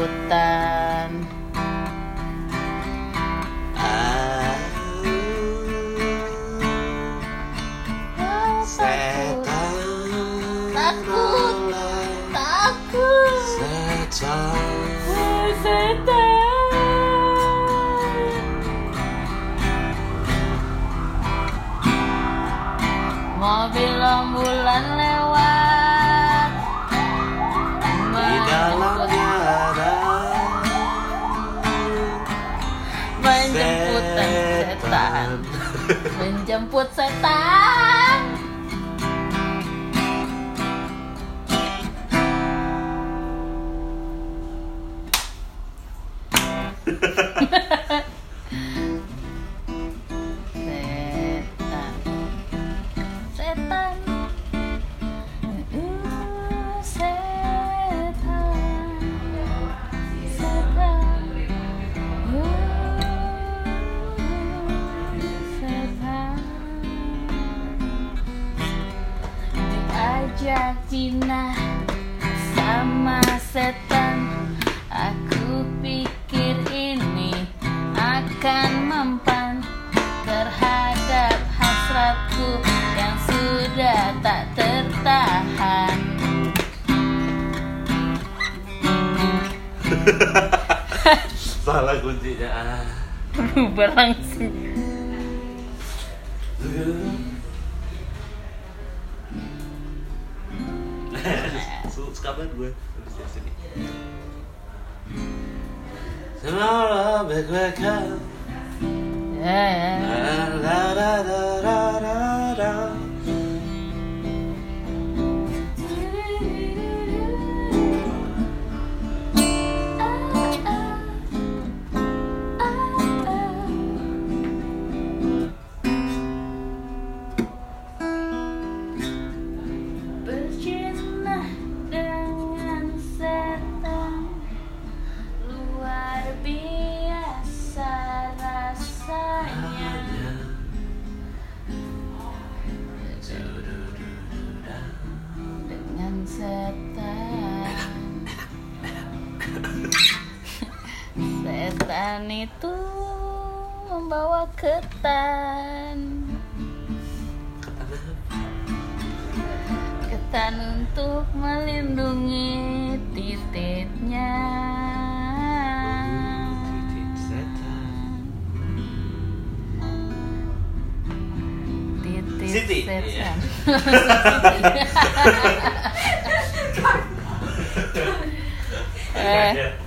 hutan. Setan Takut. takut. Setan. Setan mobil ambulan lewat setan menjemput setan diajak Cina sama setan. Aku pikir ini akan mempan terhadap hasratku yang sudah tak tertahan. Salah kuncinya. Ah. berubah langsung was covered with his destiny. Yeah. La, la, la, la. Setan itu membawa ketan Ketan untuk melindungi titiknya Titik Siti. setan eh Gila.